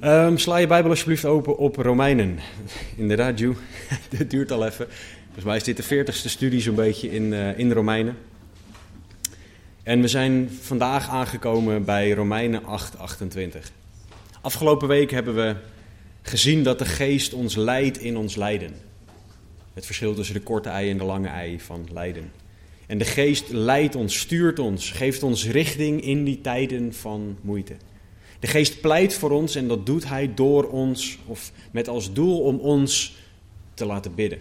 Ehm, sla je Bijbel alsjeblieft open op Romeinen. Inderdaad, Ju, dit duurt al even. Volgens mij is dit de veertigste studie zo'n beetje in, uh, in Romeinen. En we zijn vandaag aangekomen bij Romeinen 8:28. Afgelopen week hebben we gezien dat de geest ons leidt in ons lijden. Het verschil tussen de korte ei en de lange ei van lijden. En de geest leidt ons, stuurt ons, geeft ons richting in die tijden van moeite. De geest pleit voor ons en dat doet hij door ons, of met als doel om ons te laten bidden.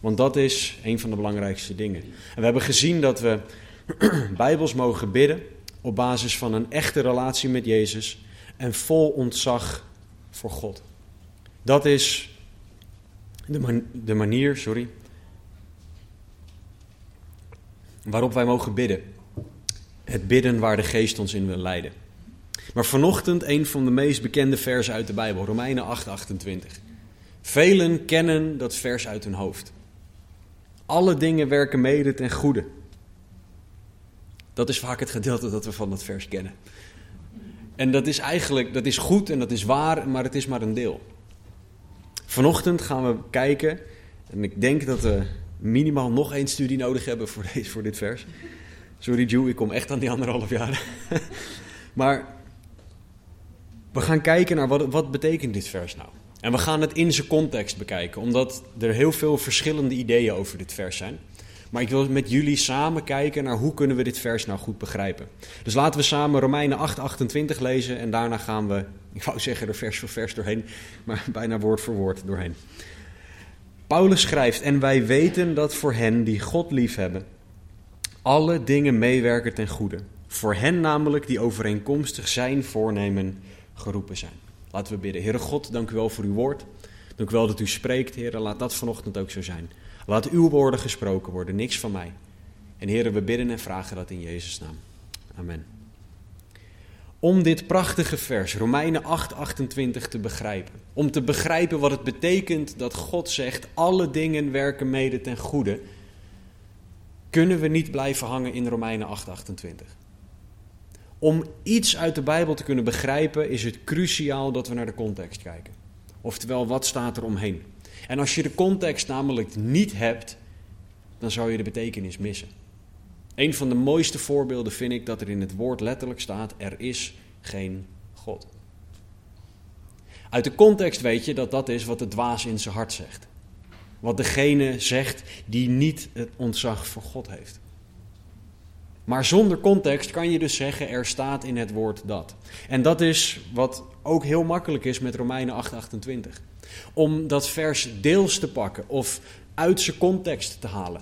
Want dat is een van de belangrijkste dingen. En we hebben gezien dat we bijbels mogen bidden op basis van een echte relatie met Jezus en vol ontzag voor God. Dat is de, de manier, sorry, waarop wij mogen bidden. Het bidden waar de geest ons in wil leiden. Maar vanochtend een van de meest bekende versen uit de Bijbel, Romeinen 8:28. Velen kennen dat vers uit hun hoofd. Alle dingen werken mede ten goede. Dat is vaak het gedeelte dat we van dat vers kennen. En dat is eigenlijk, dat is goed en dat is waar, maar het is maar een deel. Vanochtend gaan we kijken, en ik denk dat we minimaal nog één studie nodig hebben voor, deze, voor dit vers. Sorry Joe, ik kom echt aan die anderhalf jaar. maar we gaan kijken naar wat, wat betekent dit vers nou. En we gaan het in zijn context bekijken, omdat er heel veel verschillende ideeën over dit vers zijn. Maar ik wil met jullie samen kijken naar hoe kunnen we dit vers nou goed begrijpen. Dus laten we samen Romeinen 8:28 lezen en daarna gaan we, ik wou zeggen er vers voor vers doorheen, maar bijna woord voor woord doorheen. Paulus schrijft, en wij weten dat voor hen die God liefhebben, alle dingen meewerken ten goede. Voor hen namelijk die overeenkomstig zijn voornemen geroepen zijn. Laten we bidden. Heere God, dank u wel voor uw woord. Dank u wel dat u spreekt, Heer. Laat dat vanochtend ook zo zijn. Laat uw woorden gesproken worden, niks van mij. En Heere, we bidden en vragen dat in Jezus' naam. Amen. Om dit prachtige vers, Romeinen 8:28, te begrijpen. Om te begrijpen wat het betekent dat God zegt: alle dingen werken mede ten goede. Kunnen we niet blijven hangen in Romeinen 8:28? Om iets uit de Bijbel te kunnen begrijpen, is het cruciaal dat we naar de context kijken. Oftewel, wat staat er omheen? En als je de context namelijk niet hebt, dan zou je de betekenis missen. Een van de mooiste voorbeelden vind ik dat er in het woord letterlijk staat: er is geen God. Uit de context weet je dat dat is wat de dwaas in zijn hart zegt. Wat degene zegt die niet het ontzag voor God heeft. Maar zonder context kan je dus zeggen, er staat in het woord dat. En dat is wat ook heel makkelijk is met Romeinen 8:28. Om dat vers deels te pakken of uit zijn context te halen.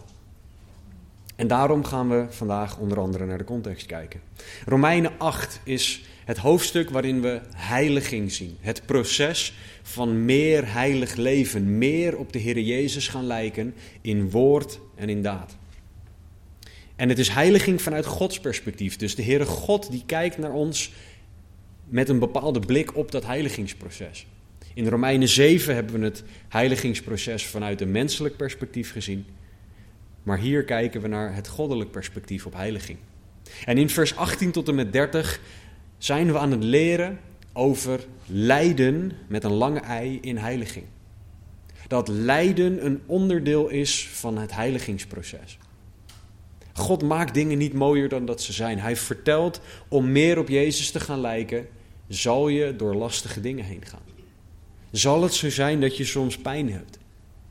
En daarom gaan we vandaag onder andere naar de context kijken. Romeinen 8 is het hoofdstuk waarin we heiliging zien. Het proces van meer heilig leven, meer op de Heer Jezus gaan lijken in woord en in daad. En het is heiliging vanuit Gods perspectief. Dus de Heere God die kijkt naar ons met een bepaalde blik op dat heiligingsproces. In Romeinen 7 hebben we het heiligingsproces vanuit een menselijk perspectief gezien. Maar hier kijken we naar het goddelijk perspectief op heiliging. En in vers 18 tot en met 30 zijn we aan het leren over lijden met een lange ei in heiliging. Dat lijden een onderdeel is van het heiligingsproces. God maakt dingen niet mooier dan dat ze zijn. Hij vertelt om meer op Jezus te gaan lijken, zal je door lastige dingen heen gaan. Zal het zo zijn dat je soms pijn hebt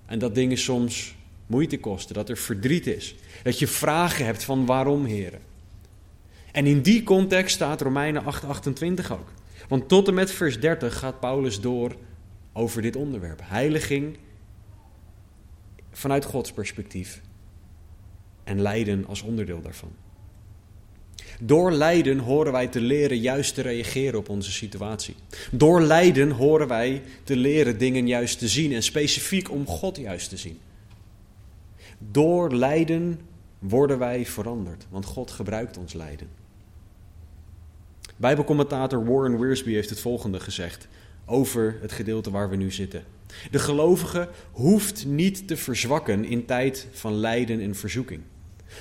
en dat dingen soms moeite kosten, dat er verdriet is, dat je vragen hebt van waarom, heren. En in die context staat Romeinen 8:28 ook. Want tot en met vers 30 gaat Paulus door over dit onderwerp. Heiliging vanuit Gods perspectief en lijden als onderdeel daarvan. Door lijden horen wij te leren juist te reageren op onze situatie. Door lijden horen wij te leren dingen juist te zien en specifiek om God juist te zien. Door lijden worden wij veranderd, want God gebruikt ons lijden. Bijbelcommentator Warren Wiersbe heeft het volgende gezegd over het gedeelte waar we nu zitten. De gelovige hoeft niet te verzwakken in tijd van lijden en verzoeking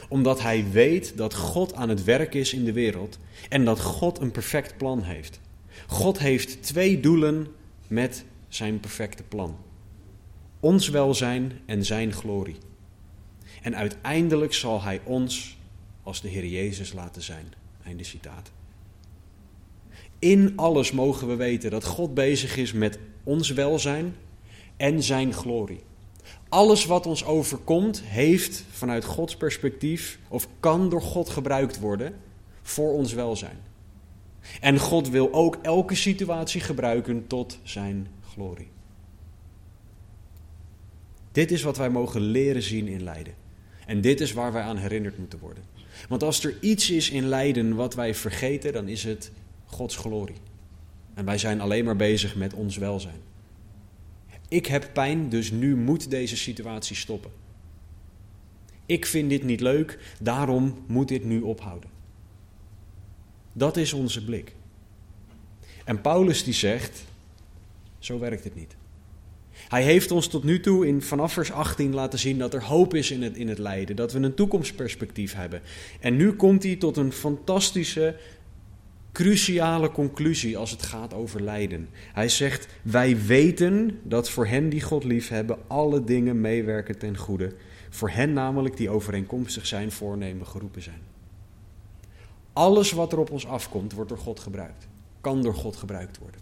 omdat hij weet dat God aan het werk is in de wereld en dat God een perfect plan heeft. God heeft twee doelen met zijn perfecte plan: ons welzijn en zijn glorie. En uiteindelijk zal hij ons als de Heer Jezus laten zijn. Einde citaat. In alles mogen we weten dat God bezig is met ons welzijn en zijn glorie. Alles wat ons overkomt, heeft vanuit Gods perspectief of kan door God gebruikt worden voor ons welzijn. En God wil ook elke situatie gebruiken tot zijn glorie. Dit is wat wij mogen leren zien in lijden. En dit is waar wij aan herinnerd moeten worden. Want als er iets is in lijden wat wij vergeten, dan is het Gods glorie. En wij zijn alleen maar bezig met ons welzijn. Ik heb pijn, dus nu moet deze situatie stoppen. Ik vind dit niet leuk, daarom moet dit nu ophouden. Dat is onze blik. En Paulus die zegt, zo werkt het niet. Hij heeft ons tot nu toe in vanaf vers 18 laten zien dat er hoop is in het, in het lijden, dat we een toekomstperspectief hebben. En nu komt hij tot een fantastische, cruciale conclusie als het gaat over lijden. Hij zegt: Wij weten dat voor hen die God liefhebben, alle dingen meewerken ten goede. Voor hen namelijk die overeenkomstig zijn voornemen geroepen zijn. Alles wat er op ons afkomt, wordt door God gebruikt. Kan door God gebruikt worden.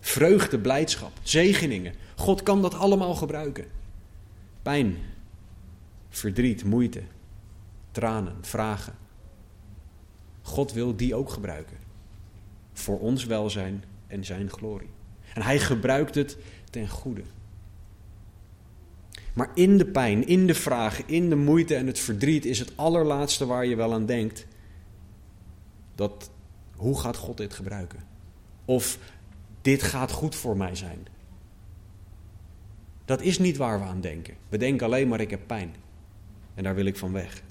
Vreugde, blijdschap, zegeningen. God kan dat allemaal gebruiken. Pijn, verdriet, moeite, tranen, vragen. God wil die ook gebruiken. Voor ons welzijn en zijn glorie. En hij gebruikt het ten goede. Maar in de pijn, in de vragen, in de moeite en het verdriet is het allerlaatste waar je wel aan denkt. Dat hoe gaat God dit gebruiken? Of dit gaat goed voor mij zijn. Dat is niet waar we aan denken. We denken alleen maar ik heb pijn. En daar wil ik van weg.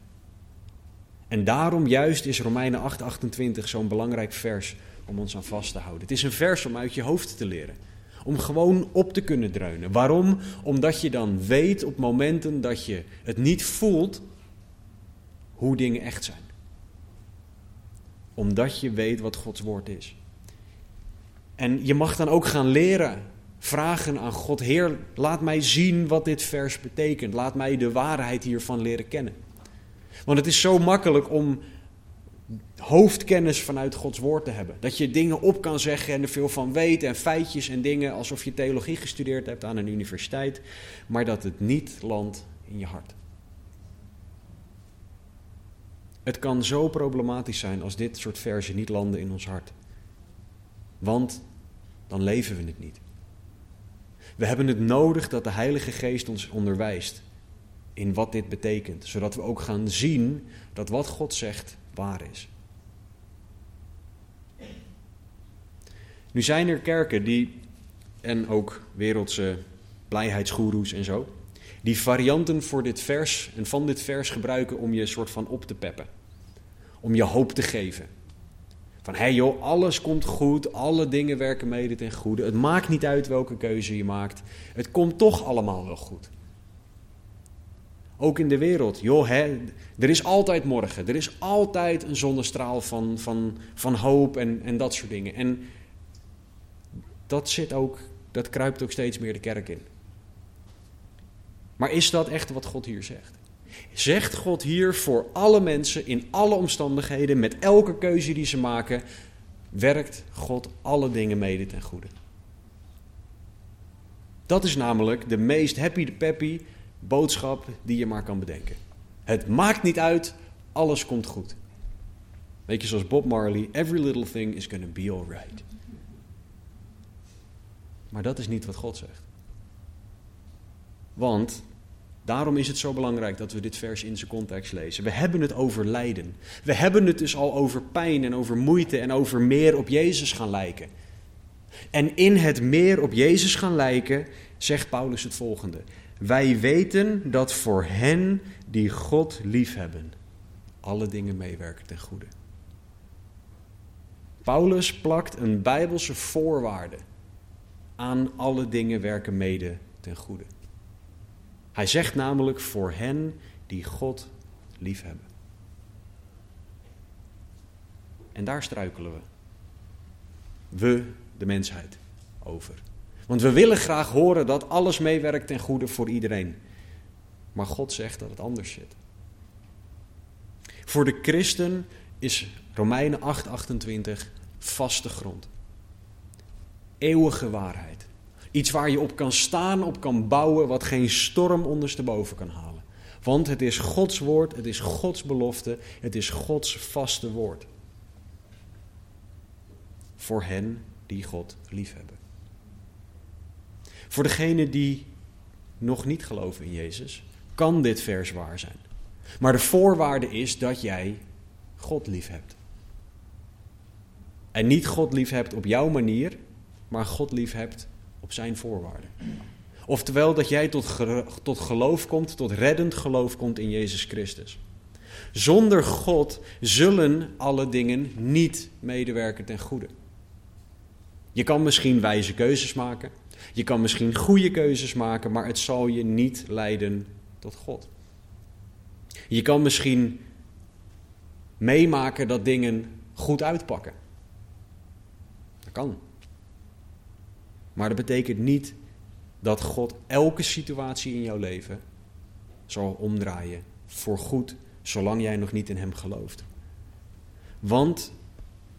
En daarom juist is Romeinen 8:28 zo'n belangrijk vers om ons aan vast te houden. Het is een vers om uit je hoofd te leren. Om gewoon op te kunnen dreunen. Waarom? Omdat je dan weet op momenten dat je het niet voelt hoe dingen echt zijn. Omdat je weet wat Gods woord is. En je mag dan ook gaan leren, vragen aan God: Heer, laat mij zien wat dit vers betekent. Laat mij de waarheid hiervan leren kennen. Want het is zo makkelijk om hoofdkennis vanuit Gods woord te hebben. Dat je dingen op kan zeggen en er veel van weet en feitjes en dingen alsof je theologie gestudeerd hebt aan een universiteit, maar dat het niet landt in je hart. Het kan zo problematisch zijn als dit soort versen niet landen in ons hart. Want dan leven we het niet. We hebben het nodig dat de Heilige Geest ons onderwijst in wat dit betekent, zodat we ook gaan zien dat wat God zegt waar is. Nu zijn er kerken die, en ook wereldse blijheidsgoeroes en zo, die varianten voor dit vers en van dit vers gebruiken om je soort van op te peppen. Om je hoop te geven. Van hé hey joh, alles komt goed, alle dingen werken mede ten goede. Het maakt niet uit welke keuze je maakt. Het komt toch allemaal wel goed. Ook in de wereld. Joh, hè, er is altijd morgen. Er is altijd een zonnestraal van, van, van hoop en, en dat soort dingen. En dat zit ook, dat kruipt ook steeds meer de kerk in. Maar is dat echt wat God hier zegt? Zegt God hier voor alle mensen in alle omstandigheden, met elke keuze die ze maken, werkt God alle dingen mede ten goede. Dat is namelijk de meest happy de peppy boodschap die je maar kan bedenken. Het maakt niet uit, alles komt goed. Weet je, zoals Bob Marley, every little thing is gonna be alright. Maar dat is niet wat God zegt. Want daarom is het zo belangrijk dat we dit vers in zijn context lezen. We hebben het over lijden. We hebben het dus al over pijn en over moeite en over meer op Jezus gaan lijken. En in het meer op Jezus gaan lijken, zegt Paulus het volgende. Wij weten dat voor hen die God liefhebben, alle dingen meewerken ten goede. Paulus plakt een bijbelse voorwaarde aan alle dingen werken mede ten goede. Hij zegt namelijk voor hen die God liefhebben. En daar struikelen we. we, de mensheid, over. Want we willen graag horen dat alles meewerkt ten goede voor iedereen. Maar God zegt dat het anders zit. Voor de christen is Romeinen 8:28 vaste grond. Eeuwige waarheid. Iets waar je op kan staan, op kan bouwen, wat geen storm ondersteboven kan halen. Want het is Gods woord, het is Gods belofte, het is Gods vaste woord. Voor hen die God liefhebben. Voor degenen die nog niet geloven in Jezus, kan dit vers waar zijn. Maar de voorwaarde is dat jij God lief hebt. En niet God lief hebt op jouw manier, maar God lief hebt op zijn voorwaarden. Oftewel dat jij tot, tot geloof komt, tot reddend geloof komt in Jezus Christus. Zonder God zullen alle dingen niet medewerken ten goede. Je kan misschien wijze keuzes maken, je kan misschien goede keuzes maken, maar het zal je niet leiden tot God. Je kan misschien meemaken dat dingen goed uitpakken. Dat kan. Maar dat betekent niet dat God elke situatie in jouw leven zal omdraaien voor goed, zolang jij nog niet in Hem gelooft. Want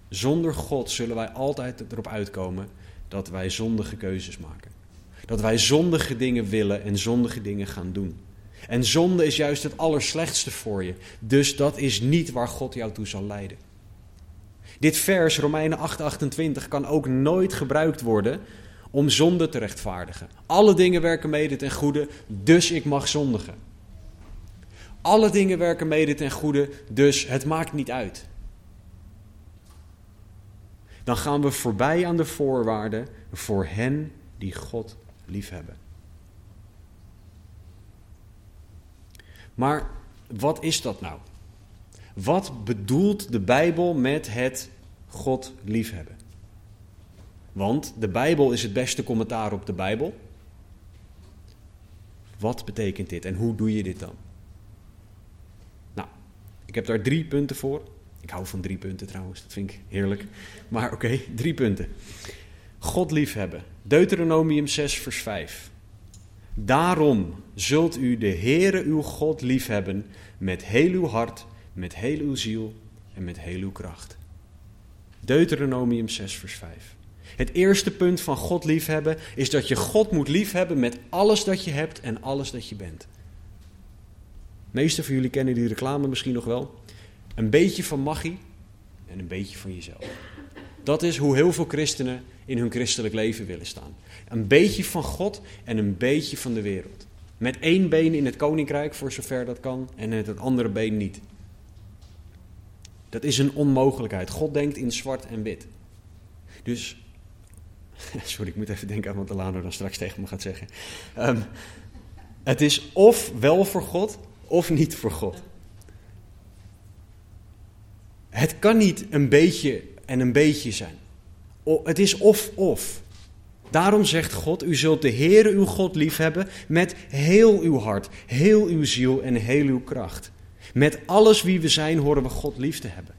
zonder God zullen wij altijd erop uitkomen dat wij zondige keuzes maken. Dat wij zondige dingen willen en zondige dingen gaan doen. En zonde is juist het allerslechtste voor je. Dus dat is niet waar God jou toe zal leiden. Dit vers, Romeinen 8:28, kan ook nooit gebruikt worden om zonde te rechtvaardigen. Alle dingen werken mede ten goede, dus ik mag zondigen. Alle dingen werken mede ten goede, dus het maakt niet uit. Dan gaan we voorbij aan de voorwaarden voor hen die God liefhebben. Maar wat is dat nou? Wat bedoelt de Bijbel met het God liefhebben? Want de Bijbel is het beste commentaar op de Bijbel. Wat betekent dit en hoe doe je dit dan? Nou, ik heb daar drie punten voor. Ik hou van drie punten trouwens, dat vind ik heerlijk. Maar oké, drie punten. God liefhebben. Deuteronomium 6, vers 5. Daarom zult u de Heere uw God liefhebben met heel uw hart, met heel uw ziel en met heel uw kracht. Deuteronomium 6, vers 5. Het eerste punt van God liefhebben is dat je God moet liefhebben met alles dat je hebt en alles dat je bent. De meeste van jullie kennen die reclame misschien nog wel. Een beetje van magie en een beetje van jezelf. Dat is hoe heel veel christenen in hun christelijk leven willen staan. Een beetje van God en een beetje van de wereld. Met één been in het koninkrijk, voor zover dat kan, en met het andere been niet. Dat is een onmogelijkheid. God denkt in zwart en wit. Dus, sorry, ik moet even denken aan wat Delano dan straks tegen me gaat zeggen. Um, het is of wel voor God, of niet voor God. Het kan niet een beetje en een beetje zijn. Het is of-of. Daarom zegt God, u zult de Heere uw God liefhebben met heel uw hart, heel uw ziel en heel uw kracht. Met alles wie we zijn horen we God lief te hebben.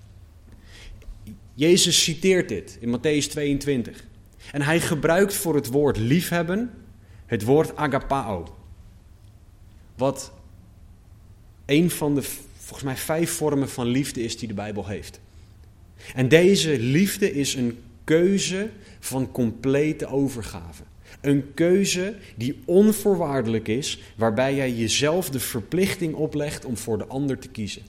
Jezus citeert dit in Matthäus 22. En hij gebruikt voor het woord liefhebben het woord agapao. Wat een van de volgens mij vijf vormen van liefde is die de Bijbel heeft. En deze liefde is een keuze van complete overgave. Een keuze die onvoorwaardelijk is, waarbij jij jezelf de verplichting oplegt om voor de ander te kiezen.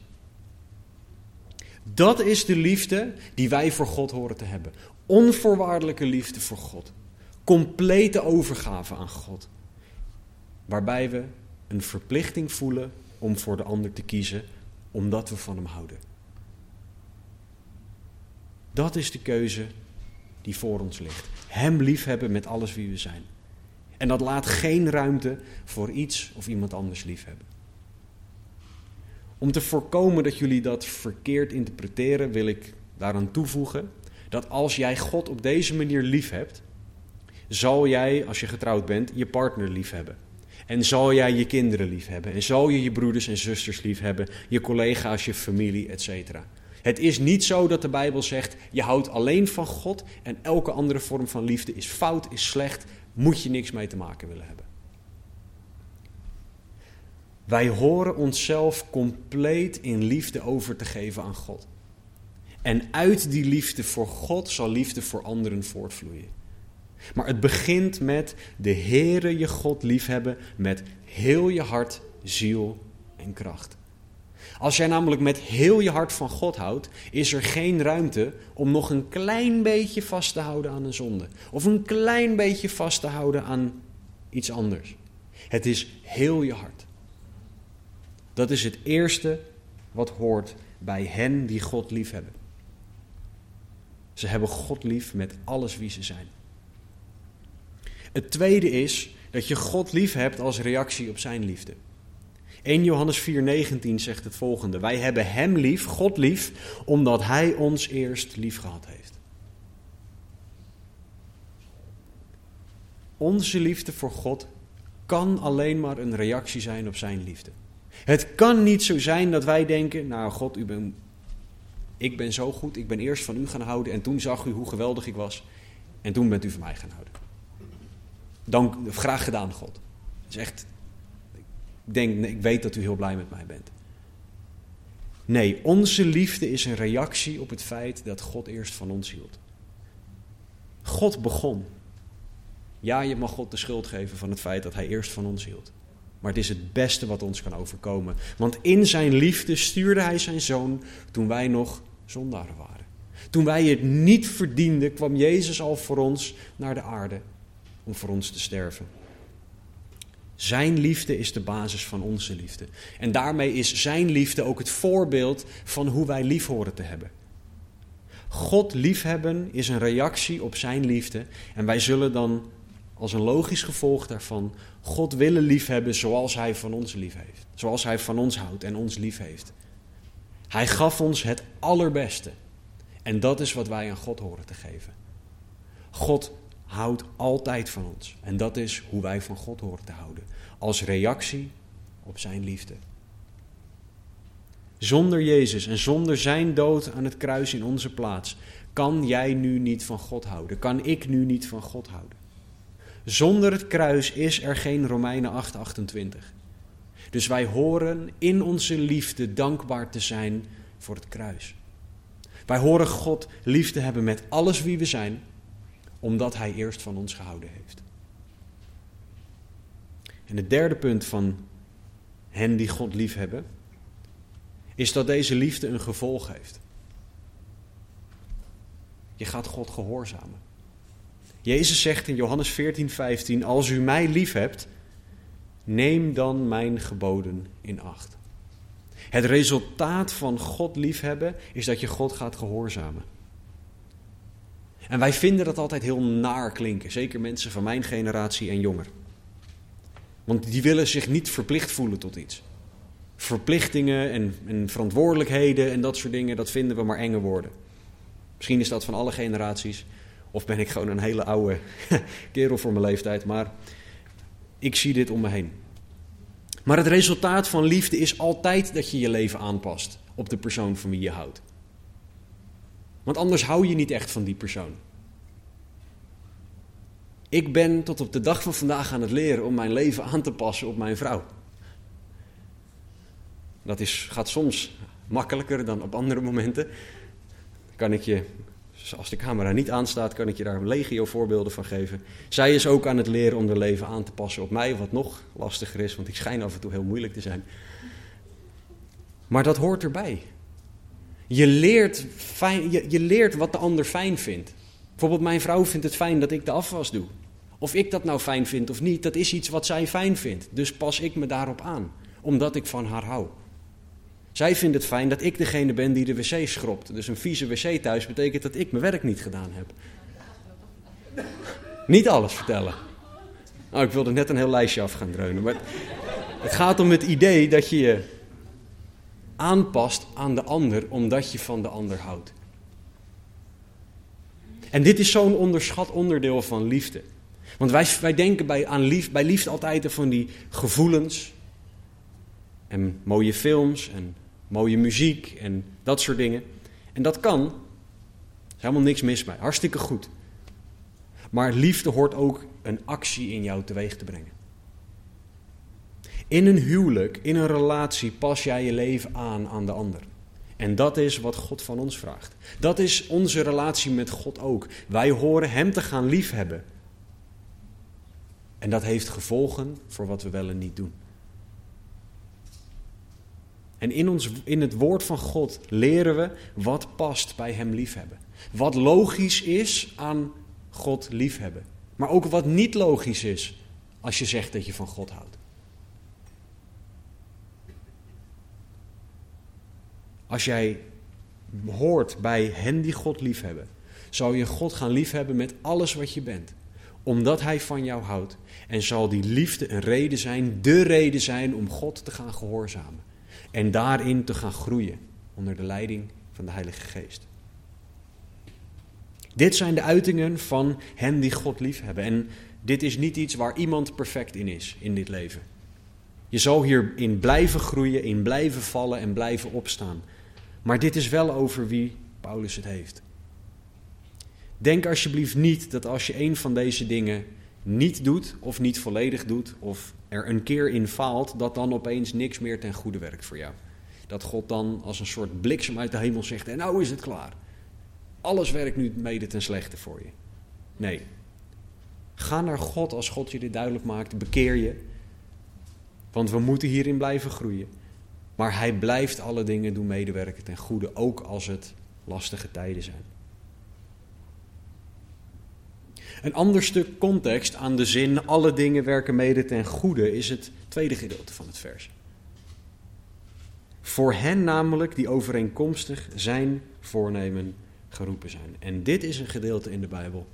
Dat is de liefde die wij voor God horen te hebben. Onvoorwaardelijke liefde voor God. Complete overgave aan God. Waarbij we een verplichting voelen om voor de ander te kiezen, omdat we van Hem houden. Dat is de keuze die voor ons ligt. Hem liefhebben met alles wie we zijn. En dat laat geen ruimte voor iets of iemand anders liefhebben. Om te voorkomen dat jullie dat verkeerd interpreteren, wil ik daaraan toevoegen dat als jij God op deze manier liefhebt, zal jij, als je getrouwd bent, je partner liefhebben. En zal jij je kinderen liefhebben. En zal je je broeders en zusters liefhebben, je collega's, je familie, etc. Het is niet zo dat de Bijbel zegt: je houdt alleen van God en elke andere vorm van liefde is fout, is slecht, moet je niks mee te maken willen hebben. Wij horen onszelf compleet in liefde over te geven aan God. En uit die liefde voor God zal liefde voor anderen voortvloeien. Maar het begint met de Heere je God liefhebben met heel je hart, ziel en kracht. Als jij namelijk met heel je hart van God houdt, is er geen ruimte om nog een klein beetje vast te houden aan een zonde. Of een klein beetje vast te houden aan iets anders. Het is heel je hart. Dat is het eerste wat hoort bij hen die God liefhebben. Ze hebben God lief met alles wie ze zijn. Het tweede is dat je God lief hebt als reactie op zijn liefde. 1 Johannes 4:19 zegt het volgende: Wij hebben hem lief, God lief, omdat hij ons eerst lief gehad heeft. Onze liefde voor God kan alleen maar een reactie zijn op zijn liefde. Het kan niet zo zijn dat wij denken: Nou, God, u ik ben zo goed, ik ben eerst van u gaan houden en toen zag u hoe geweldig ik was en toen bent u van mij gaan houden. Dank, graag gedaan, God. Het is echt, ik denk, ik weet dat u heel blij met mij bent. Nee, onze liefde is een reactie op het feit dat God eerst van ons hield. God begon. Ja, je mag God de schuld geven van het feit dat Hij eerst van ons hield. Maar het is het beste wat ons kan overkomen. Want in Zijn liefde stuurde Hij Zijn Zoon toen wij nog zondaren waren. Toen wij het niet verdienden, kwam Jezus al voor ons naar de aarde om voor ons te sterven. Zijn liefde is de basis van onze liefde. En daarmee is Zijn liefde ook het voorbeeld van hoe wij lief horen te hebben. God liefhebben is een reactie op Zijn liefde. En wij zullen dan als een logisch gevolg daarvan God willen liefhebben zoals Hij van ons lief heeft. Zoals Hij van ons houdt en ons lief heeft. Hij gaf ons het allerbeste. En dat is wat wij aan God horen te geven. God houdt altijd van ons. En dat is hoe wij van God horen te houden. Als reactie op zijn liefde. Zonder Jezus en zonder zijn dood aan het kruis in onze plaats kan jij nu niet van God houden. Kan ik nu niet van God houden. Zonder het kruis is er geen Romeinen 8:28. Dus wij horen in onze liefde dankbaar te zijn voor het kruis. Wij horen God lief te hebben met alles wie we zijn omdat Hij eerst van ons gehouden heeft. En het derde punt van hen die God lief hebben, is dat deze liefde een gevolg heeft. Je gaat God gehoorzamen. Jezus zegt in Johannes 14, 15: Als u mij lief hebt, neem dan mijn geboden in acht. Het resultaat van God liefhebben is dat je God gaat gehoorzamen. En wij vinden dat altijd heel naar klinken, zeker mensen van mijn generatie en jonger. Want die willen zich niet verplicht voelen tot iets. Verplichtingen en, en verantwoordelijkheden en dat soort dingen, dat vinden we maar enge woorden. Misschien is dat van alle generaties, of ben ik gewoon een hele oude kerel voor mijn leeftijd, maar ik zie dit om me heen. Maar het resultaat van liefde is altijd dat je je leven aanpast op de persoon van wie je houdt. Want anders hou je niet echt van die persoon. Ik ben tot op de dag van vandaag aan het leren om mijn leven aan te passen op mijn vrouw. Dat is, gaat soms makkelijker dan op andere momenten. Kan ik je, als de camera niet aanstaat, kan ik je daar een legio voorbeelden van geven. Zij is ook aan het leren om haar leven aan te passen op mij, wat nog lastiger is, want ik schijn af en toe heel moeilijk te zijn. Maar dat hoort erbij. Je leert, je, je leert wat de ander fijn vindt. Bijvoorbeeld, mijn vrouw vindt het fijn dat ik de afwas doe. Of ik dat nou fijn vind of niet, dat is iets wat zij fijn vindt. Dus pas ik me daarop aan, omdat ik van haar hou. Zij vindt het fijn dat ik degene ben die de wc schrobt. Dus een vieze wc thuis betekent dat ik mijn werk niet gedaan heb. Niet alles vertellen. Nou, ik wilde net een heel lijstje af gaan dreunen. Maar het gaat om het idee dat je je aanpast aan de ander omdat je van de ander houdt. En dit is zo'n onderschat onderdeel van liefde. Want wij, wij denken bij, aan lief, bij liefde altijd van die gevoelens. En mooie films en mooie muziek en dat soort dingen. En dat kan. Er is helemaal niks mis mee. Hartstikke goed. Maar liefde hoort ook een actie in jou teweeg te brengen. In een huwelijk, in een relatie, pas jij je leven aan aan de ander. En dat is wat God van ons vraagt. Dat is onze relatie met God ook. Wij horen Hem te gaan liefhebben. En dat heeft gevolgen voor wat we wel en niet doen. En in, ons, in het woord van God leren we wat past bij Hem liefhebben. Wat logisch is aan God liefhebben. Maar ook wat niet logisch is als je zegt dat je van God houdt. Als jij hoort bij hen die God liefhebben, zal je God gaan liefhebben met alles wat je bent. Omdat Hij van jou houdt. En zal die liefde een reden zijn, de reden zijn om God te gaan gehoorzamen. En daarin te gaan groeien onder de leiding van de Heilige Geest. Dit zijn de uitingen van hen die God liefhebben. En dit is niet iets waar iemand perfect in is in dit leven. Je zal hierin blijven groeien, in blijven vallen en blijven opstaan. Maar dit is wel over wie Paulus het heeft. Denk alsjeblieft niet dat als je een van deze dingen niet doet, of niet volledig doet, of er een keer in faalt, dat dan opeens niks meer ten goede werkt voor jou. Dat God dan als een soort bliksem uit de hemel zegt: En nou is het klaar. Alles werkt nu mede ten slechte voor je. Nee. Ga naar God als God je dit duidelijk maakt. Bekeer je. Want we moeten hierin blijven groeien. Maar hij blijft alle dingen doen medewerken ten goede, ook als het lastige tijden zijn. Een ander stuk context aan de zin alle dingen werken mede ten goede is het tweede gedeelte van het vers. Voor hen namelijk die overeenkomstig zijn voornemen geroepen zijn. En dit is een gedeelte in de Bijbel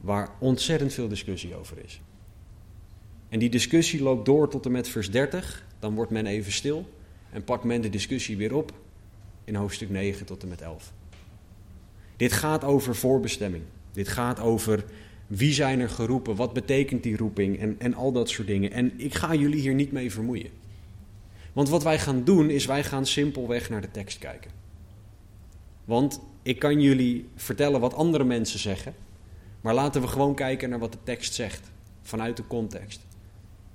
waar ontzettend veel discussie over is. En die discussie loopt door tot en met vers 30. Dan wordt men even stil en pakt men de discussie weer op in hoofdstuk 9 tot en met 11. Dit gaat over voorbestemming. Dit gaat over wie zijn er geroepen, wat betekent die roeping en, en al dat soort dingen. En ik ga jullie hier niet mee vermoeien. Want wat wij gaan doen is wij gaan simpelweg naar de tekst kijken. Want ik kan jullie vertellen wat andere mensen zeggen, maar laten we gewoon kijken naar wat de tekst zegt vanuit de context.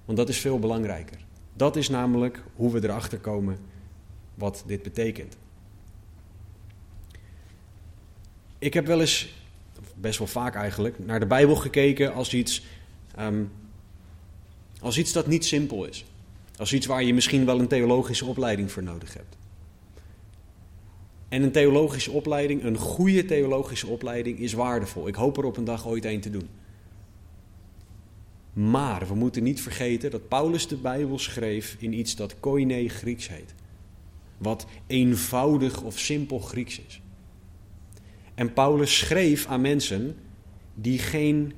Want dat is veel belangrijker. Dat is namelijk hoe we erachter komen wat dit betekent. Ik heb wel eens, best wel vaak eigenlijk, naar de Bijbel gekeken als iets, ehm, als iets dat niet simpel is. Als iets waar je misschien wel een theologische opleiding voor nodig hebt. En een theologische opleiding, een goede theologische opleiding, is waardevol. Ik hoop er op een dag ooit een te doen. Maar we moeten niet vergeten dat Paulus de Bijbel schreef in iets dat koine Grieks heet. Wat eenvoudig of simpel Grieks is. En Paulus schreef aan mensen die geen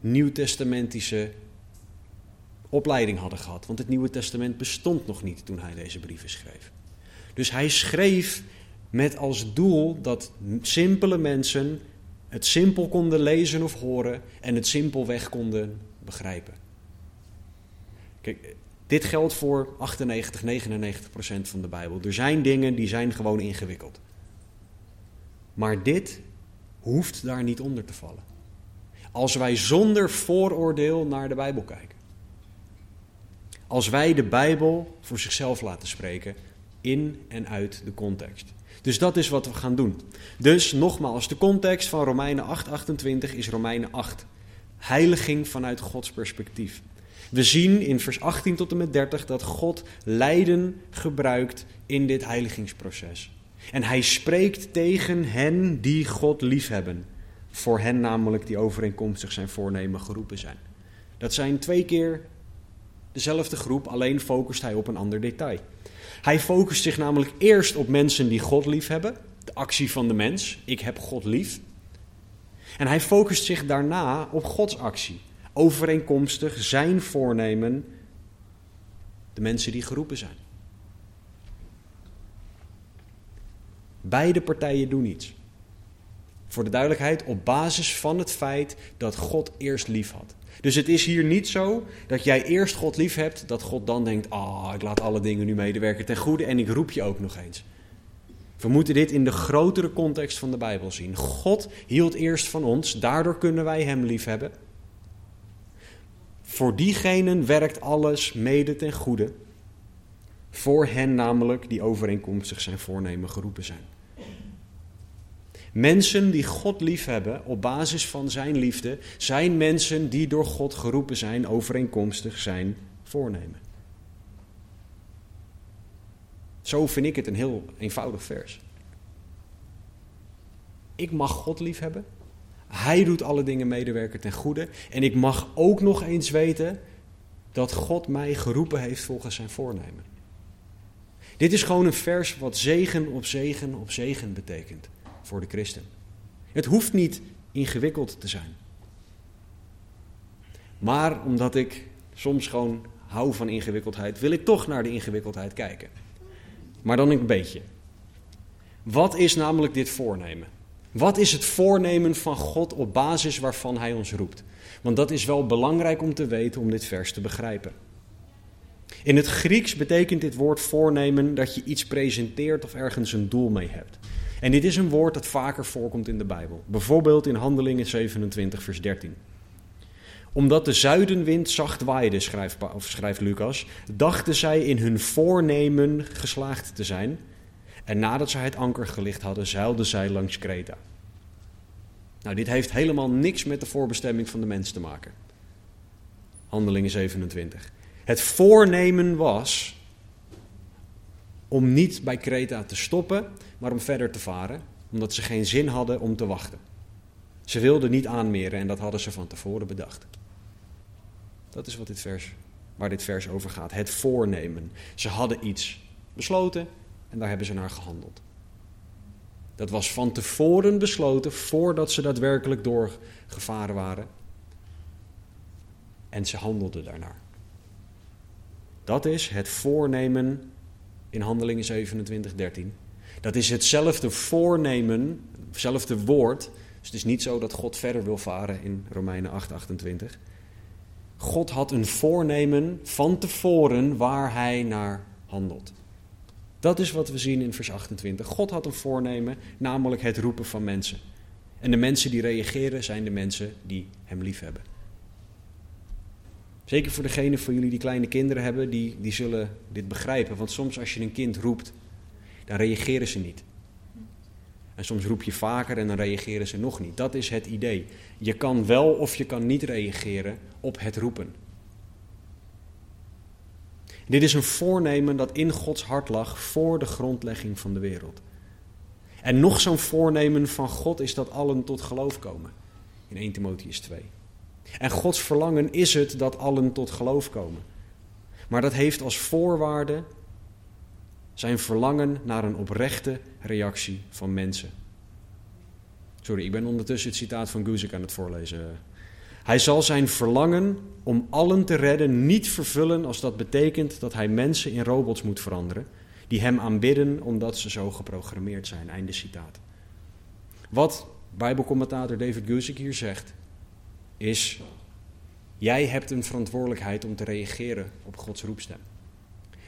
nieuwtestamentische opleiding hadden gehad. Want het Nieuwe Testament bestond nog niet toen hij deze brieven schreef. Dus hij schreef met als doel dat simpele mensen het simpel konden lezen of horen en het simpelweg konden begrijpen. Kijk, dit geldt voor 98, 99 procent van de Bijbel. Er zijn dingen die zijn gewoon ingewikkeld. Maar dit hoeft daar niet onder te vallen. Als wij zonder vooroordeel naar de Bijbel kijken. Als wij de Bijbel voor zichzelf laten spreken in en uit de context. Dus dat is wat we gaan doen. Dus nogmaals, de context van Romeinen 8:28 is Romeinen 8 heiliging vanuit Gods perspectief. We zien in vers 18 tot en met 30 dat God lijden gebruikt in dit heiligingsproces. En hij spreekt tegen hen die God liefhebben. Voor hen namelijk die overeenkomstig zijn voornemen geroepen zijn. Dat zijn twee keer dezelfde groep, alleen focust hij op een ander detail. Hij focust zich namelijk eerst op mensen die God liefhebben. De actie van de mens. Ik heb God lief. En hij focust zich daarna op Gods actie, overeenkomstig zijn voornemen, de mensen die geroepen zijn. Beide partijen doen iets. Voor de duidelijkheid, op basis van het feit dat God eerst lief had. Dus het is hier niet zo dat jij eerst God lief hebt, dat God dan denkt: Ah, oh, ik laat alle dingen nu medewerken ten goede en ik roep je ook nog eens. We moeten dit in de grotere context van de Bijbel zien. God hield eerst van ons, daardoor kunnen wij Hem liefhebben. Voor diegenen werkt alles mede ten goede. Voor hen namelijk die overeenkomstig zijn voornemen geroepen zijn. Mensen die God liefhebben op basis van zijn liefde, zijn mensen die door God geroepen zijn overeenkomstig zijn voornemen. Zo vind ik het een heel eenvoudig vers. Ik mag God liefhebben. Hij doet alle dingen medewerken ten goede. En ik mag ook nog eens weten dat God mij geroepen heeft volgens zijn voornemen. Dit is gewoon een vers wat zegen op zegen op zegen betekent voor de christen. Het hoeft niet ingewikkeld te zijn. Maar omdat ik soms gewoon hou van ingewikkeldheid, wil ik toch naar de ingewikkeldheid kijken. Maar dan een beetje. Wat is namelijk dit voornemen? Wat is het voornemen van God op basis waarvan Hij ons roept? Want dat is wel belangrijk om te weten om dit vers te begrijpen. In het Grieks betekent dit woord voornemen dat je iets presenteert of ergens een doel mee hebt. En dit is een woord dat vaker voorkomt in de Bijbel. Bijvoorbeeld in Handelingen 27, vers 13. Omdat de zuidenwind zacht waaide, schrijft, Lucas, dachten zij in hun voornemen geslaagd te zijn. En nadat zij het anker gelicht hadden, zeilden zij langs Kreta. Nou, dit heeft helemaal niks met de voorbestemming van de mens te maken. Handelingen 27. Het voornemen was om niet bij Kreta te stoppen, maar om verder te varen, omdat ze geen zin hadden om te wachten. Ze wilden niet aanmeren en dat hadden ze van tevoren bedacht. Dat is wat dit vers, waar dit vers over gaat. Het voornemen. Ze hadden iets besloten en daar hebben ze naar gehandeld. Dat was van tevoren besloten voordat ze daadwerkelijk doorgevaren waren. En ze handelden daarnaar. Dat is het voornemen in Handelingen 27, 13. Dat is hetzelfde voornemen, hetzelfde woord. Dus het is niet zo dat God verder wil varen in Romeinen 8, 28. God had een voornemen van tevoren waar hij naar handelt. Dat is wat we zien in vers 28. God had een voornemen, namelijk het roepen van mensen. En de mensen die reageren zijn de mensen die hem liefhebben. Zeker voor degenen van jullie die kleine kinderen hebben, die, die zullen dit begrijpen. Want soms als je een kind roept, dan reageren ze niet. En soms roep je vaker en dan reageren ze nog niet. Dat is het idee. Je kan wel of je kan niet reageren op het roepen. Dit is een voornemen dat in Gods hart lag voor de grondlegging van de wereld. En nog zo'n voornemen van God is dat allen tot geloof komen. In 1 Timotheus 2. En Gods verlangen is het dat allen tot geloof komen. Maar dat heeft als voorwaarde zijn verlangen naar een oprechte reactie van mensen. Sorry, ik ben ondertussen het citaat van Guzik aan het voorlezen. Hij zal zijn verlangen om allen te redden niet vervullen als dat betekent dat hij mensen in robots moet veranderen, die hem aanbidden omdat ze zo geprogrammeerd zijn. Einde citaat. Wat Bijbelcommentator David Guzik hier zegt, is: jij hebt een verantwoordelijkheid om te reageren op Gods roepstem.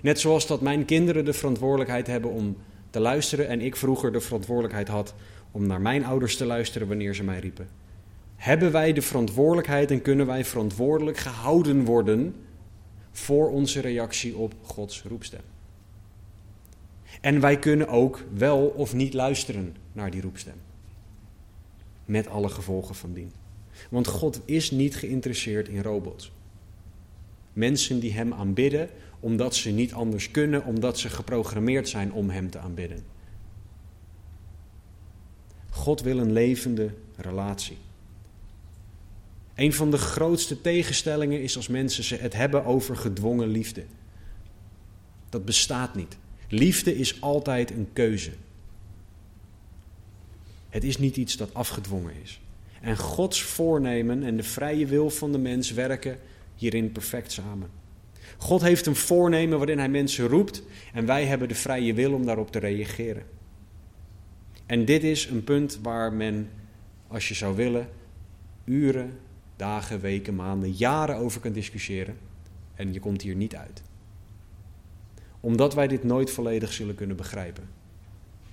Net zoals dat mijn kinderen de verantwoordelijkheid hebben om te luisteren en ik vroeger de verantwoordelijkheid had om naar mijn ouders te luisteren wanneer ze mij riepen. Hebben wij de verantwoordelijkheid en kunnen wij verantwoordelijk gehouden worden voor onze reactie op Gods roepstem? En wij kunnen ook wel of niet luisteren naar die roepstem. Met alle gevolgen van dien. Want God is niet geïnteresseerd in robots. Mensen die Hem aanbidden omdat ze niet anders kunnen, omdat ze geprogrammeerd zijn om Hem te aanbidden. God wil een levende relatie. Een van de grootste tegenstellingen is als mensen het hebben over gedwongen liefde. Dat bestaat niet. Liefde is altijd een keuze. Het is niet iets dat afgedwongen is. En Gods voornemen en de vrije wil van de mens werken hierin perfect samen. God heeft een voornemen waarin hij mensen roept en wij hebben de vrije wil om daarop te reageren. En dit is een punt waar men, als je zou willen, uren, dagen, weken, maanden, jaren over kan discussiëren. En je komt hier niet uit. Omdat wij dit nooit volledig zullen kunnen begrijpen.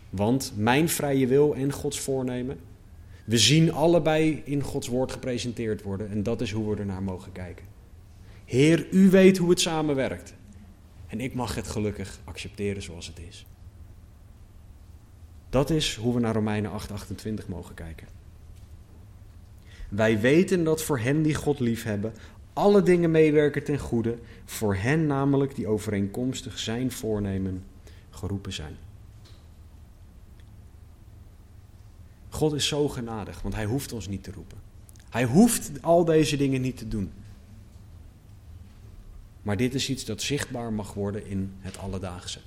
Want mijn vrije wil en Gods voornemen, we zien allebei in Gods woord gepresenteerd worden en dat is hoe we ernaar mogen kijken. Heer, u weet hoe het samenwerkt. En ik mag het gelukkig accepteren zoals het is. Dat is hoe we naar Romeinen 8:28 mogen kijken. Wij weten dat voor hen die God liefhebben, alle dingen meewerken ten goede, voor hen namelijk die overeenkomstig zijn voornemen geroepen zijn. God is zo genadig, want hij hoeft ons niet te roepen. Hij hoeft al deze dingen niet te doen. Maar dit is iets dat zichtbaar mag worden in het alledaagse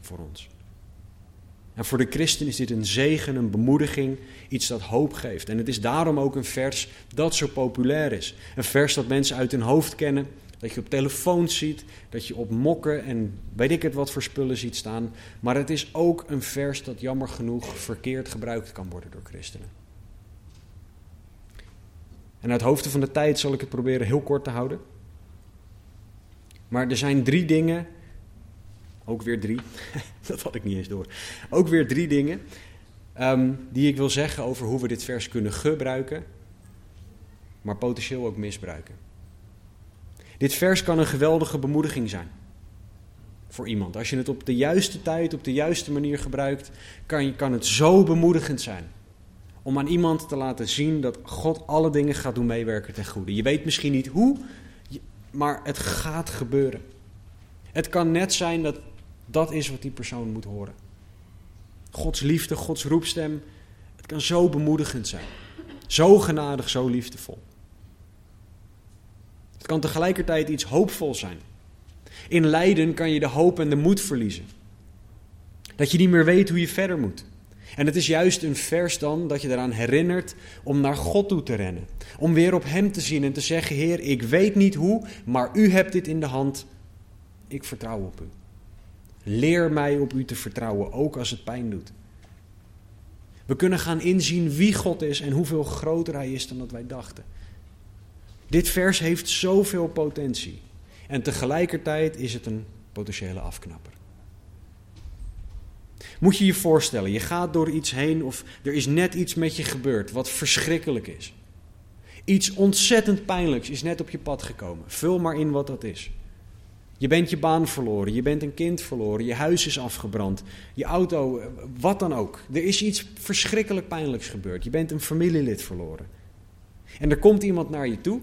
voor ons. En voor de christen is dit een zegen, een bemoediging, iets dat hoop geeft. En het is daarom ook een vers dat zo populair is. Een vers dat mensen uit hun hoofd kennen, dat je op telefoon ziet, dat je op mokken en weet ik het wat voor spullen ziet staan. Maar het is ook een vers dat jammer genoeg verkeerd gebruikt kan worden door christenen. En uit hoofde van de tijd zal ik het proberen heel kort te houden. Maar er zijn drie dingen, ook weer drie, dat had ik niet eens door. Ook weer drie dingen ehm, die ik wil zeggen over hoe we dit vers kunnen gebruiken, maar potentieel ook misbruiken. Dit vers kan een geweldige bemoediging zijn voor iemand. Als je het op de juiste tijd, op de juiste manier gebruikt, kan, kan het zo bemoedigend zijn. Om aan iemand te laten zien dat God alle dingen gaat doen meewerken ten goede. Je weet misschien niet hoe, maar het gaat gebeuren. Het kan net zijn dat dat is wat die persoon moet horen. Gods liefde, Gods roepstem. Het kan zo bemoedigend zijn. Zo genadig, zo liefdevol. Het kan tegelijkertijd iets hoopvol zijn. In lijden kan je de hoop en de moed verliezen. Dat je niet meer weet hoe je verder moet. En het is juist een vers dan dat je eraan herinnert om naar God toe te rennen. Om weer op Hem te zien en te zeggen: Heer, ik weet niet hoe, maar U hebt dit in de hand. Ik vertrouw op U. Leer mij op U te vertrouwen, ook als het pijn doet. We kunnen gaan inzien wie God is en hoeveel groter Hij is dan dat wij dachten. Dit vers heeft zoveel potentie. En tegelijkertijd is het een potentiële afknapper. Moet je je voorstellen, je gaat door iets heen of er is net iets met je gebeurd wat verschrikkelijk is. Iets ontzettend pijnlijks is net op je pad gekomen. Vul maar in wat dat is. Je bent je baan verloren, je bent een kind verloren, je huis is afgebrand, je auto, wat dan ook. Er is iets verschrikkelijk pijnlijks gebeurd. Je bent een familielid verloren. En er komt iemand naar je toe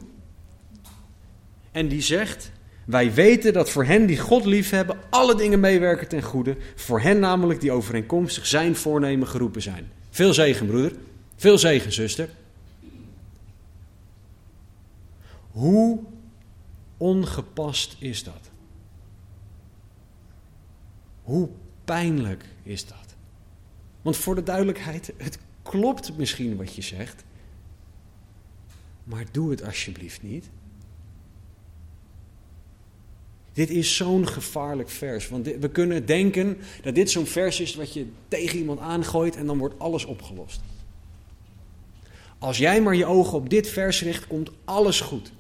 en die zegt: Wij weten dat voor hen die God liefhebben, alle dingen meewerken ten goede. Voor hen namelijk die overeenkomstig zijn voornemen geroepen zijn. Veel zegen, broeder. Veel zegen, zuster. Hoe ongepast is dat? Hoe pijnlijk is dat? Want voor de duidelijkheid, het klopt misschien wat je zegt, maar doe het alsjeblieft niet. Dit is zo'n gevaarlijk vers. Want we kunnen denken dat dit zo'n vers is wat je tegen iemand aangooit en dan wordt alles opgelost. Als jij maar je ogen op dit vers richt, komt alles goed.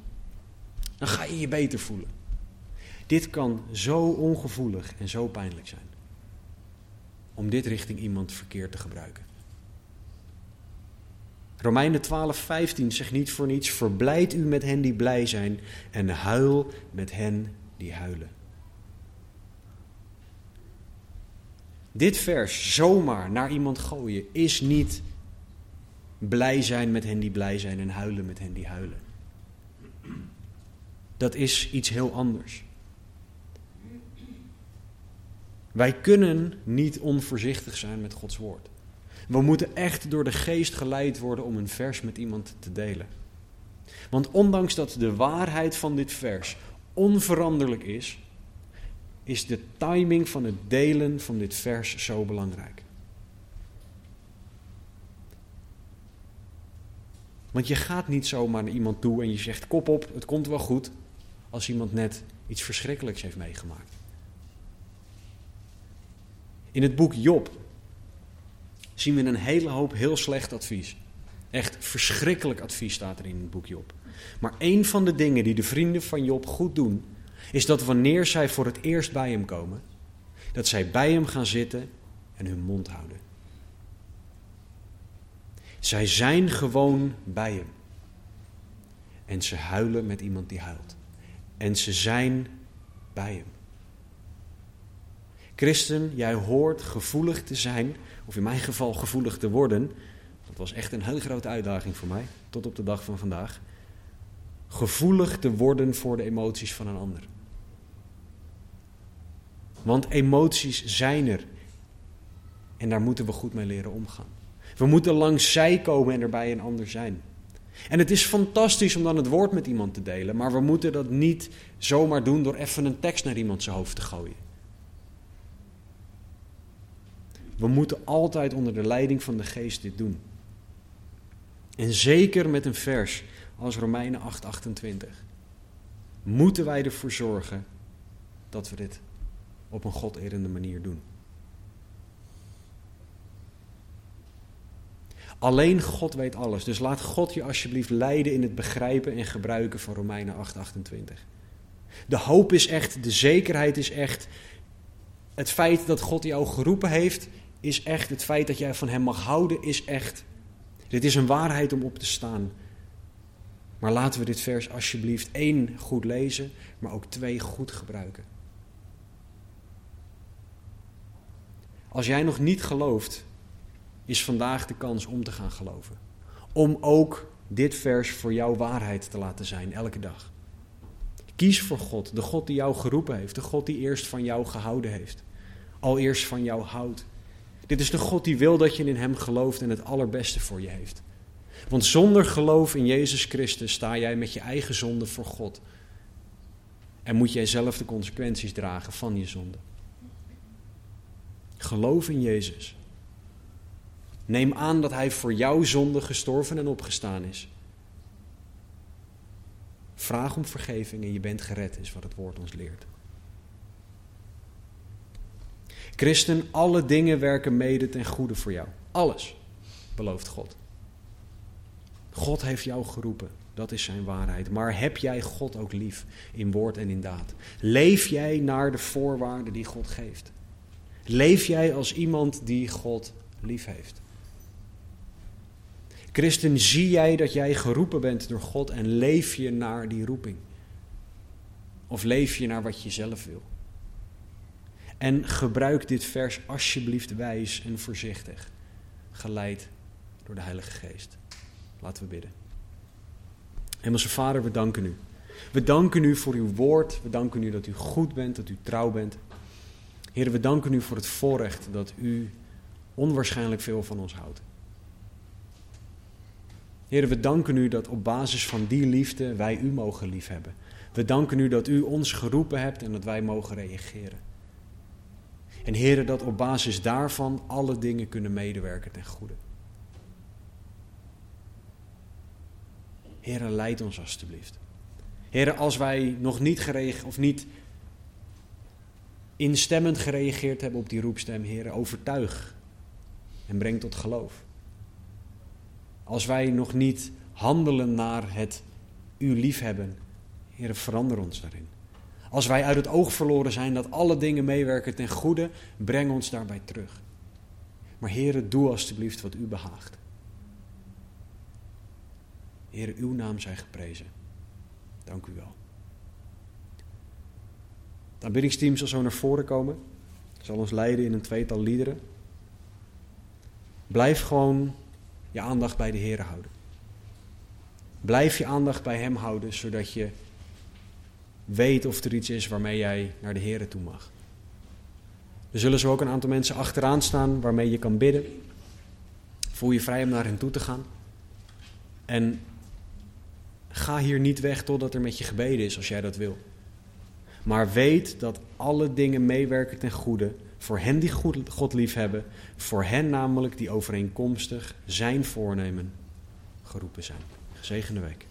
Dan ga je je beter voelen. Dit kan zo ongevoelig en zo pijnlijk zijn. Om dit richting iemand verkeerd te gebruiken. Romeinen 12, 15 zegt niet voor niets: Verblijd u met hen die blij zijn en huil met hen die huilen. Dit vers zomaar naar iemand gooien is niet blij zijn met hen die blij zijn en huilen met hen die huilen. Dat is iets heel anders. Wij kunnen niet onvoorzichtig zijn met Gods woord. We moeten echt door de geest geleid worden om een vers met iemand te delen. Want ondanks dat de waarheid van dit vers onveranderlijk is, is de timing van het delen van dit vers zo belangrijk. Want je gaat niet zomaar naar iemand toe en je zegt: kop op, het komt wel goed. Als iemand net iets verschrikkelijks heeft meegemaakt. In het boek Job zien we een hele hoop heel slecht advies. Echt verschrikkelijk advies staat er in het boek Job. Maar een van de dingen die de vrienden van Job goed doen, is dat wanneer zij voor het eerst bij hem komen, dat zij bij hem gaan zitten en hun mond houden. Zij zijn gewoon bij hem. En ze huilen met iemand die huilt. En ze zijn bij hem. Christen, jij hoort gevoelig te zijn, of in mijn geval gevoelig te worden. Dat was echt een hele grote uitdaging voor mij, tot op de dag van vandaag. Gevoelig te worden voor de emoties van een ander. Want emoties zijn er. En daar moeten we goed mee leren omgaan. We moeten langs zij komen en erbij een ander zijn. En het is fantastisch om dan het woord met iemand te delen, maar we moeten dat niet zomaar doen door even een tekst naar iemand zijn hoofd te gooien. We moeten altijd onder de leiding van de geest dit doen. En zeker met een vers als Romeinen 8:28 moeten wij ervoor zorgen dat we dit op een goderende manier doen. Alleen God weet alles. Dus laat God je alsjeblieft leiden in het begrijpen en gebruiken van Romeinen 8:28. De hoop is echt, de zekerheid is echt. Het feit dat God jou geroepen heeft, is echt. Het feit dat jij van Hem mag houden, is echt. Dit is een waarheid om op te staan. Maar laten we dit vers alsjeblieft één goed lezen, maar ook twee goed gebruiken. Als jij nog niet gelooft, is vandaag de kans om te gaan geloven. Om ook dit vers voor jouw waarheid te laten zijn, elke dag. Kies voor God, de God die jou geroepen heeft, de God die eerst van jou gehouden heeft, al eerst van jou houdt. Dit is de God die wil dat je in Hem gelooft en het allerbeste voor je heeft. Want zonder geloof in Jezus Christus sta jij met je eigen zonde voor God. En moet jij zelf de consequenties dragen van je zonde. Geloof in Jezus. Neem aan dat Hij voor jouw zonde gestorven en opgestaan is. Vraag om vergeving en je bent gered, is wat het woord ons leert. Christen, alle dingen werken mede ten goede voor jou. Alles, belooft God. God heeft jou geroepen, dat is zijn waarheid. Maar heb jij God ook lief in woord en in daad? Leef jij naar de voorwaarden die God geeft? Leef jij als iemand die God lief heeft? Christen, zie jij dat jij geroepen bent door God en leef je naar die roeping? Of leef je naar wat je zelf wil? En gebruik dit vers alsjeblieft wijs en voorzichtig, geleid door de Heilige Geest. Laten we bidden. Hemelse Vader, we danken u. We danken u voor uw woord. We danken u dat u goed bent, dat u trouw bent. Heer, we danken u voor het voorrecht dat u onwaarschijnlijk veel van ons houdt. Heer, we danken u dat op basis van die liefde wij u mogen liefhebben. We danken u dat u ons geroepen hebt en dat wij mogen reageren. En Heer, dat op basis daarvan alle dingen kunnen medewerken ten goede. Heer, leid ons alstublieft. Heer, als wij nog niet gereageerd of niet instemmend gereageerd hebben op die roepstem, Heer, overtuig en breng tot geloof. Als wij nog niet handelen naar het u liefhebben, Heer, verander ons daarin. Als wij uit het oog verloren zijn dat alle dingen meewerken ten goede, breng ons daarbij terug. Maar Heer, doe alstublieft wat u behaagt. Heer, uw naam zij geprezen. Dank u wel. Het aanbiddingsteam zal zo naar voren komen. Zal ons leiden in een tweetal liederen. Blijf gewoon je aandacht bij de Heer houden. Blijf je aandacht bij Hem houden, zodat je weet of er iets is waarmee jij naar de Heer toe mag. Er zullen zo ook een aantal mensen achteraan staan waarmee je kan bidden. Voel je vrij om naar hen toe te gaan. En ga hier niet weg totdat er met je gebeden is, als jij dat wil. Maar weet dat alle dingen meewerken ten goede voor hen die God lief hebben, voor hen namelijk die overeenkomstig zijn voornemen geroepen zijn. Gezegende week.